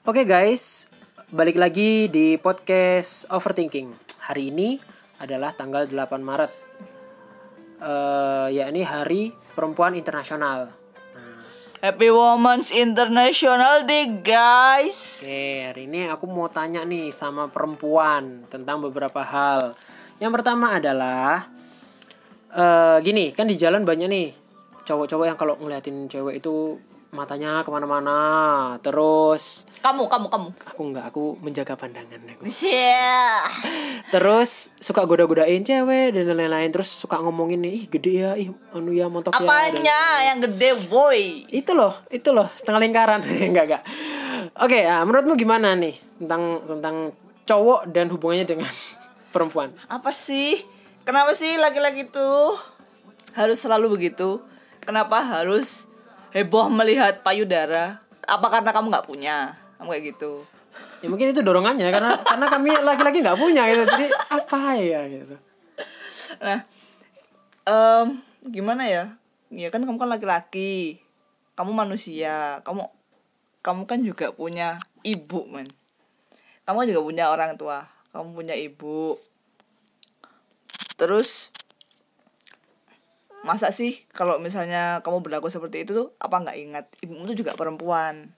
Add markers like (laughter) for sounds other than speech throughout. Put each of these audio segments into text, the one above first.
Oke guys, balik lagi di podcast Overthinking. Hari ini adalah tanggal 8 Maret. Eh yakni Hari Perempuan Internasional. Nah, Happy Women's International Day guys Oke, hari ini aku mau tanya nih sama perempuan tentang beberapa hal. Yang pertama adalah eh gini, kan di jalan banyak nih cowok-cowok yang kalau ngeliatin cewek itu matanya ke mana-mana, terus Kamu, kamu, kamu aku nggak, aku menjaga pandangan aku. yeah. Terus suka goda-godain cewek dan lain-lain, terus suka ngomongin nih, ih gede ya, ih anu ya montok ya. dan- Apanya yang gede boy itu loh itu loh setengah lingkaran (laughs) enggak enggak oke ya menurutmu gimana nih tentang tentang cowok dan hubungannya dengan (laughs) perempuan Apa sih? Kenapa sih laki-laki tuh harus selalu begitu? Kenapa harus heboh melihat payudara? Apa karena kamu nggak punya? Kamu kayak gitu ya mungkin itu dorongannya karena (laughs) karena kami laki-laki nggak punya gitu jadi apa ya gitu Nah, em, gimana ya? Ya kan kamu kan laki-laki, kamu manusia, kamu kamu kan juga punya ibu man. Kamu juga punya orang tua, kamu punya ibu. Terus masa sih kalau misalnya kamu berlaku seperti itu tuh apa nggak ingat? Ibumu tuh juga perempuan.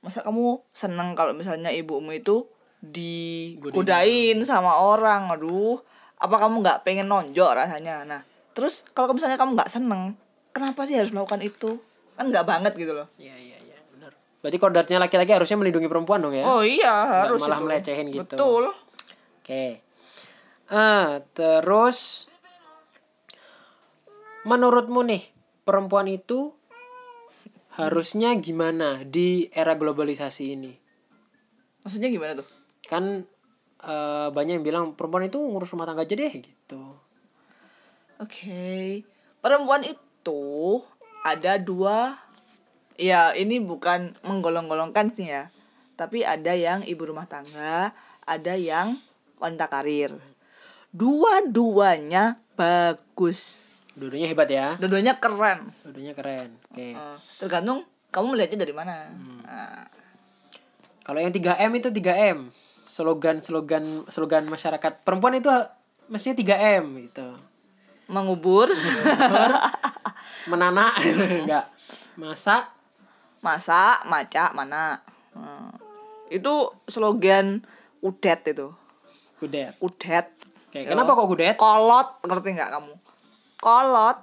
Masa kamu seneng kalau misalnya ibumu itu digodain sama orang? Aduh apa kamu nggak pengen nonjok rasanya? Nah terus kalau misalnya kamu nggak seneng kenapa sih harus melakukan itu? Kan nggak banget gitu loh. Iya iya iya benar. Berarti kodratnya laki-laki harusnya melindungi perempuan dong ya? Oh iya harus malah itu. melecehin gitu. betul. Oke. Ah terus menurutmu nih perempuan itu harusnya gimana di era globalisasi ini maksudnya gimana tuh kan eh, banyak yang bilang perempuan itu ngurus rumah tangga aja deh gitu Oke, perempuan itu ada dua. Ya, ini bukan menggolong-golongkan sih ya. Tapi ada yang ibu rumah tangga, ada yang wanita karir. Dua-duanya bagus. Dua-duanya hebat ya. Dua-duanya keren. dua-duanya keren. Oke. Eh, tergantung kamu melihatnya dari mana. Nah, kalau yang 3M itu 3M slogan slogan slogan masyarakat perempuan itu mestinya 3M gitu. Mengubur, (laughs) menana (laughs) enggak. Masak. Masak, maca, mana. Hmm. Itu slogan udet itu. kudet Udet. oke kenapa kok kudet kolot ngerti nggak kamu kolot.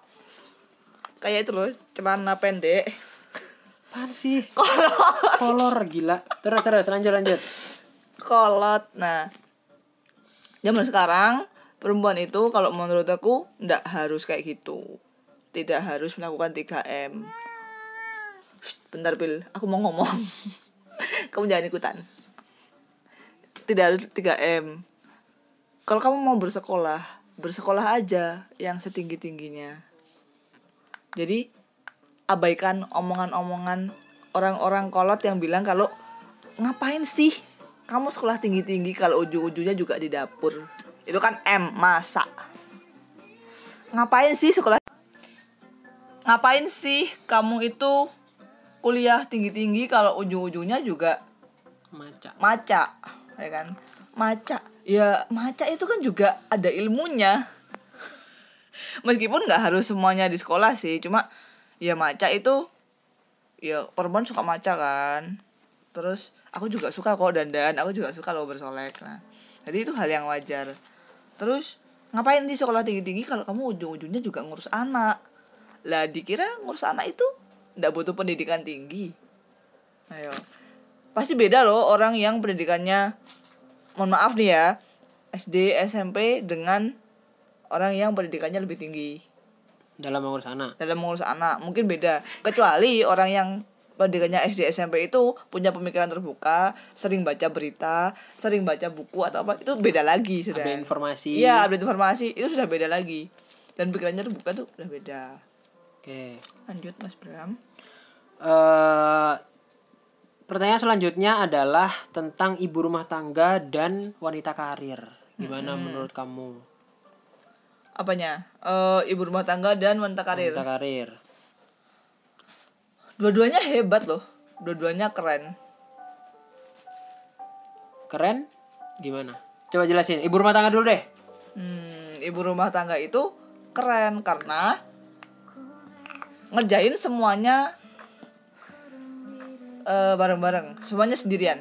Kayak itu loh celana pendek. Apaan sih? Kolot. Kolor gila. Terus terus lanjut lanjut. Kolot. Nah zaman sekarang perempuan itu kalau menurut aku ndak harus kayak gitu. Tidak harus melakukan 3M Shh, bentar Pil aku mau ngomong. (laughs) Kamu jangan ikutan. Tidak harus 3M kalau kamu mau bersekolah bersekolah aja yang setinggi tingginya jadi abaikan omongan-omongan orang-orang kolot yang bilang kalau ngapain sih? Kamu sekolah tinggi-tinggi kalau ujung-ujungnya juga di dapur. Itu kan M masak ngapain sih sekolah? Ngapain sih kamu itu kuliah tinggi-tinggi kalau ujung-ujungnya juga maca maca ya kan? Maca. Ya maca itu kan juga ada ilmunya. (laughs) Meskipun nggak harus semuanya di sekolah sih cuma ya maca itu ya perempuan suka maca kan. Terus aku juga suka kok dandan aku juga suka lo bersolek. Nah jadi itu hal yang wajar. Terus ngapain di sekolah tinggi tinggi kalau kamu ujung ujungnya juga ngurus anak? Lah dikira ngurus anak itu ndak butuh pendidikan tinggi. Ayo pasti beda loh orang yang pendidikannya mohon maaf nih ya SD SMP dengan orang yang pendidikannya lebih tinggi. Dalam mengurus anak. Dalam mengurus anak mungkin beda. Kecuali orang yang pendidikannya SD SMP itu punya pemikiran terbuka sering baca berita sering baca buku atau apa itu beda lagi sudah. Ada informasi. Iya update informasi itu sudah beda lagi. Dan pikirannya terbuka tuh udah beda. Oke. Lanjut Mas Bram. Eh pertanyaan selanjutnya adalah tentang ibu rumah tangga dan wanita karir. Gimana menurut kamu? apanya? Eh ibu rumah tangga dan wanita karir. Wanita karir. dua-duanya hebat loh. Dua-duanya keren. Keren? Gimana? Coba jelasin. Ibu rumah tangga dulu deh. Hmm, ibu rumah tangga itu keren karena ngerjain semuanya eh, bareng-bareng, semuanya sendirian.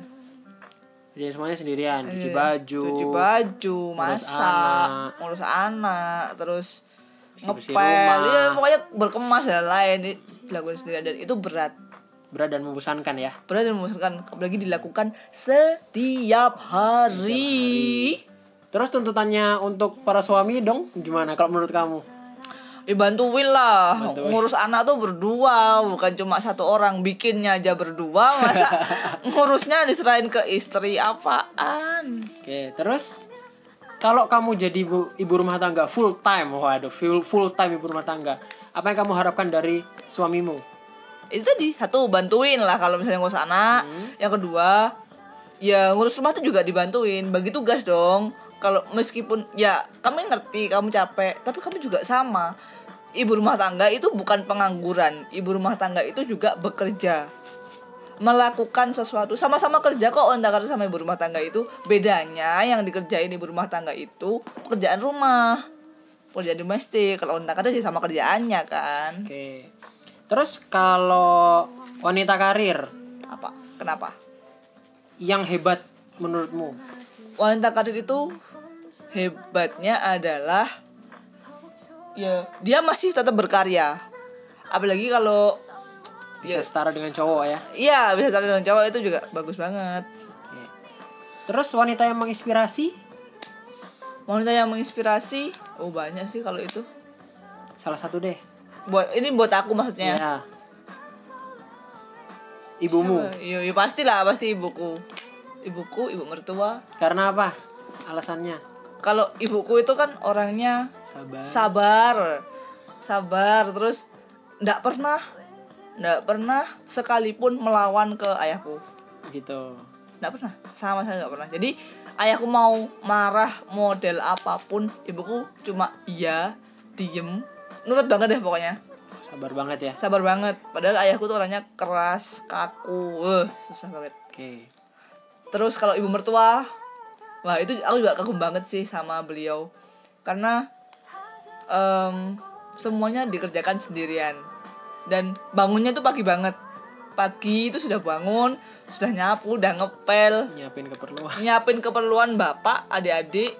jadi semuanya sendirian cuci baju Cuci baju, masak, anak. ngurus anak, terus Bersih-bersih ngepel, rumah. ya pokoknya berkemas dan lain dilakukan sendirian dan itu berat. berat dan membosankan ya Berat dan membosankan, apalagi dilakukan setiap hari. terus tuntutannya untuk para suami dong gimana kalau menurut kamu Ya bantuin lah. Bantuin. ngurus anak tuh berdua. Bukan cuma satu orang. Bikinnya aja berdua. Masa (laughs) ngurusnya diserahin ke istri apaan? Oke terus? Kalau kamu jadi ibu, ibu rumah tangga full time. Waduh full full time ibu rumah tangga. Apa yang kamu harapkan dari suamimu? Itu tadi satu bantuin lah kalau misalnya ngurus anak. Yang kedua ya ngurus rumah tuh juga dibantuin. Bagi tugas dong kalau meskipun ya kamu ngerti kamu capek tapi kamu juga sama. Ibu rumah tangga itu bukan pengangguran. Ibu rumah tangga itu juga bekerja. Melakukan sesuatu. Sama-sama kerja kok antara sama ibu rumah tangga itu. Bedanya yang dikerjain ibu rumah tangga itu pekerjaan rumah. Pekerjaan domestik. Kalau onta kerja sih sama kerjaannya kan. Oke. Terus kalau wanita karir apa? Kenapa? yang hebat menurutmu? Wanita karir itu hebatnya adalah ya dia masih tetap berkarya. Apalagi kalau bisa setara dengan cowok ya. Iya bisa cari dengan cowok itu juga bagus banget. Oke. terus wanita yang menginspirasi? Wanita yang menginspirasi? Oh banyak sih kalau itu. Salah satu deh. Buat ini buat aku maksudnya. Ya ibumu. Iya iya pasti lah pasti ibuku. Ibuku ibu mertua. Karena apa? Alasannya kalau ibuku itu kan orangnya sabar. sabar. Sabar terus ndak pernah ndak pernah sekalipun melawan ke ayahku. Gitu. Nggak pernah sama saya nggak pernah. Jadi ayahku mau marah model apa pun ibuku cuma iya diem. Nurut banget deh pokoknya. Sabar banget ya. Sabar banget. Padahal ayahku tuh orangnya keras kaku. Eh susah banget. Oke. Terus kalau ibu mertua wah itu aku juga kagum banget sih sama beliau. Karena em, semuanya dikerjakan sendirian. Dan bangunnya tuh pagi banget. Pagi itu sudah bangun sudah nyapu udah ngepel. Nyiapin keperluan. Nyiapin keperluan bapak adik-adik.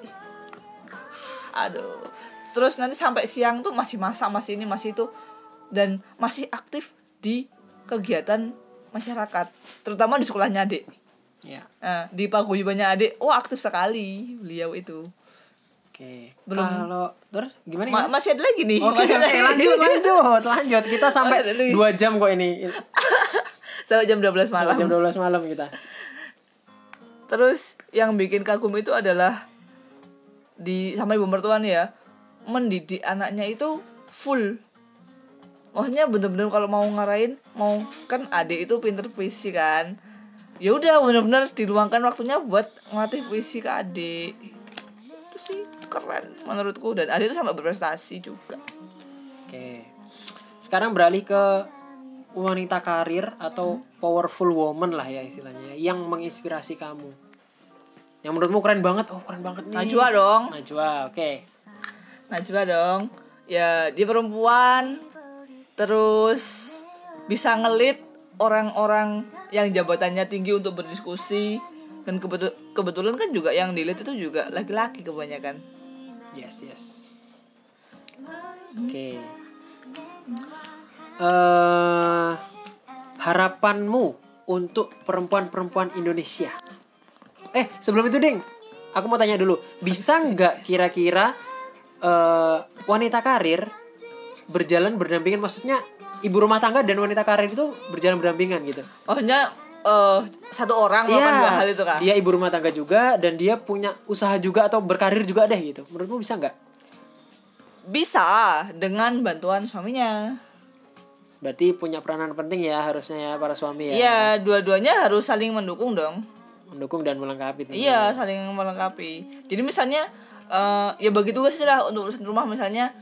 Aduh. Terus nanti sampai siang tuh masih masak masih ini masih itu. Dan masih aktif di kegiatan masyarakat. Terutama di sekolahnya adik ya Nah, di paguyubannya adik oh aktif sekali beliau itu oke Belum. kalau terus gimana Ma- masih ada lagi nih Oke, masih ada lagi. lanjut, lanjut, lanjut. Kita sampai dua jam kok ini. (laughs) sampai jam 12 malam Jam 12 malam kita. terus yang bikin kagum itu adalah di sama ibu mertua nih ya mendidik anaknya itu full maksudnya bener-bener kalau mau ngarahin mau kan adik itu pinter puisi kan ya udah bener-bener diluangkan waktunya buat ngelatih puisi ke adik itu sih keren menurutku dan adik itu sampai berprestasi juga Oke. Sekarang beralih ke wanita karir atau powerful woman lah ya istilahnya yang menginspirasi kamu. Yang menurutmu keren banget. Oh, keren banget nih. Najwa dong Najwa, oke. Najwa dong ya dia perempuan terus bisa ngelit orang-orang yang jabatannya tinggi untuk berdiskusi dan kebetul kebetulan kan juga yang dilit itu juga laki-laki kebanyakan Yes, yes. Oke. Eh harapanmu untuk perempuan-perempuan Indonesia. Eh, sebelum itu, Ding. Aku mau tanya dulu, bisa nggak kira-kira eh wanita karir berjalan berdampingan maksudnya ibu rumah tangga dan wanita karir itu berjalan berdampingan gitu. maksudnya eh, satu orang melakukan dua hal itu kan Dia ibu rumah tangga juga dan dia punya usaha juga atau berkarir juga deh gitu. Menurutmu bisa nggak? bisa dengan bantuan suaminya Berarti punya peranan penting ya harusnya ya para suami ya. iya dua-duanya harus saling mendukung dong Mendukung dan melengkapi. Iya, saling melengkapi. Jadi misalnya eh ya begitu sih lah untuk urusan rumah misalnya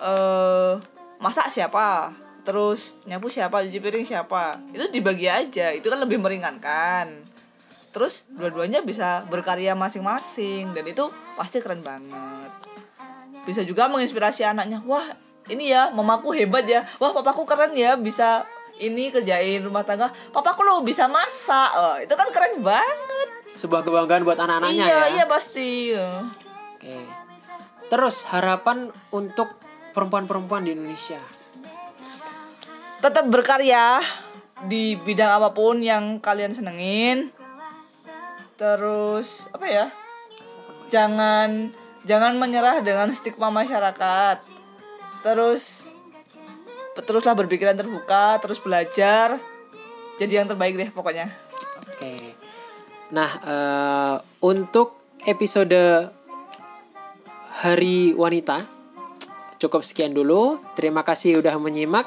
eh masak siapa, terus nyapu siapa, cuci piring siapa. Itu dibagi aja. Itu kan lebih meringankan. terus dua-duanya bisa berkarya masing-masing dan itu pasti keren banget bisa juga menginspirasi anaknya wah ini ya mamaku hebat ya wah papaku keren ya bisa ini kerjain rumah tangga papaku lo bisa masak oh, itu kan keren banget sebuah kebanggaan buat anak-anaknya iya ya iya pasti ya. Oke. Terus harapan untuk perempuan-perempuan di Indonesia. Tetap berkarya di bidang apa pun yang kalian senengin terus apa ya jangan jangan menyerah dengan stigma masyarakat terus teruslah berpikiran terbuka terus belajar jadi yang terbaik deh pokoknya Oke. Nah, eh, untuk episode Hari Wanita cukup sekian dulu. Terima kasih udah menyimak.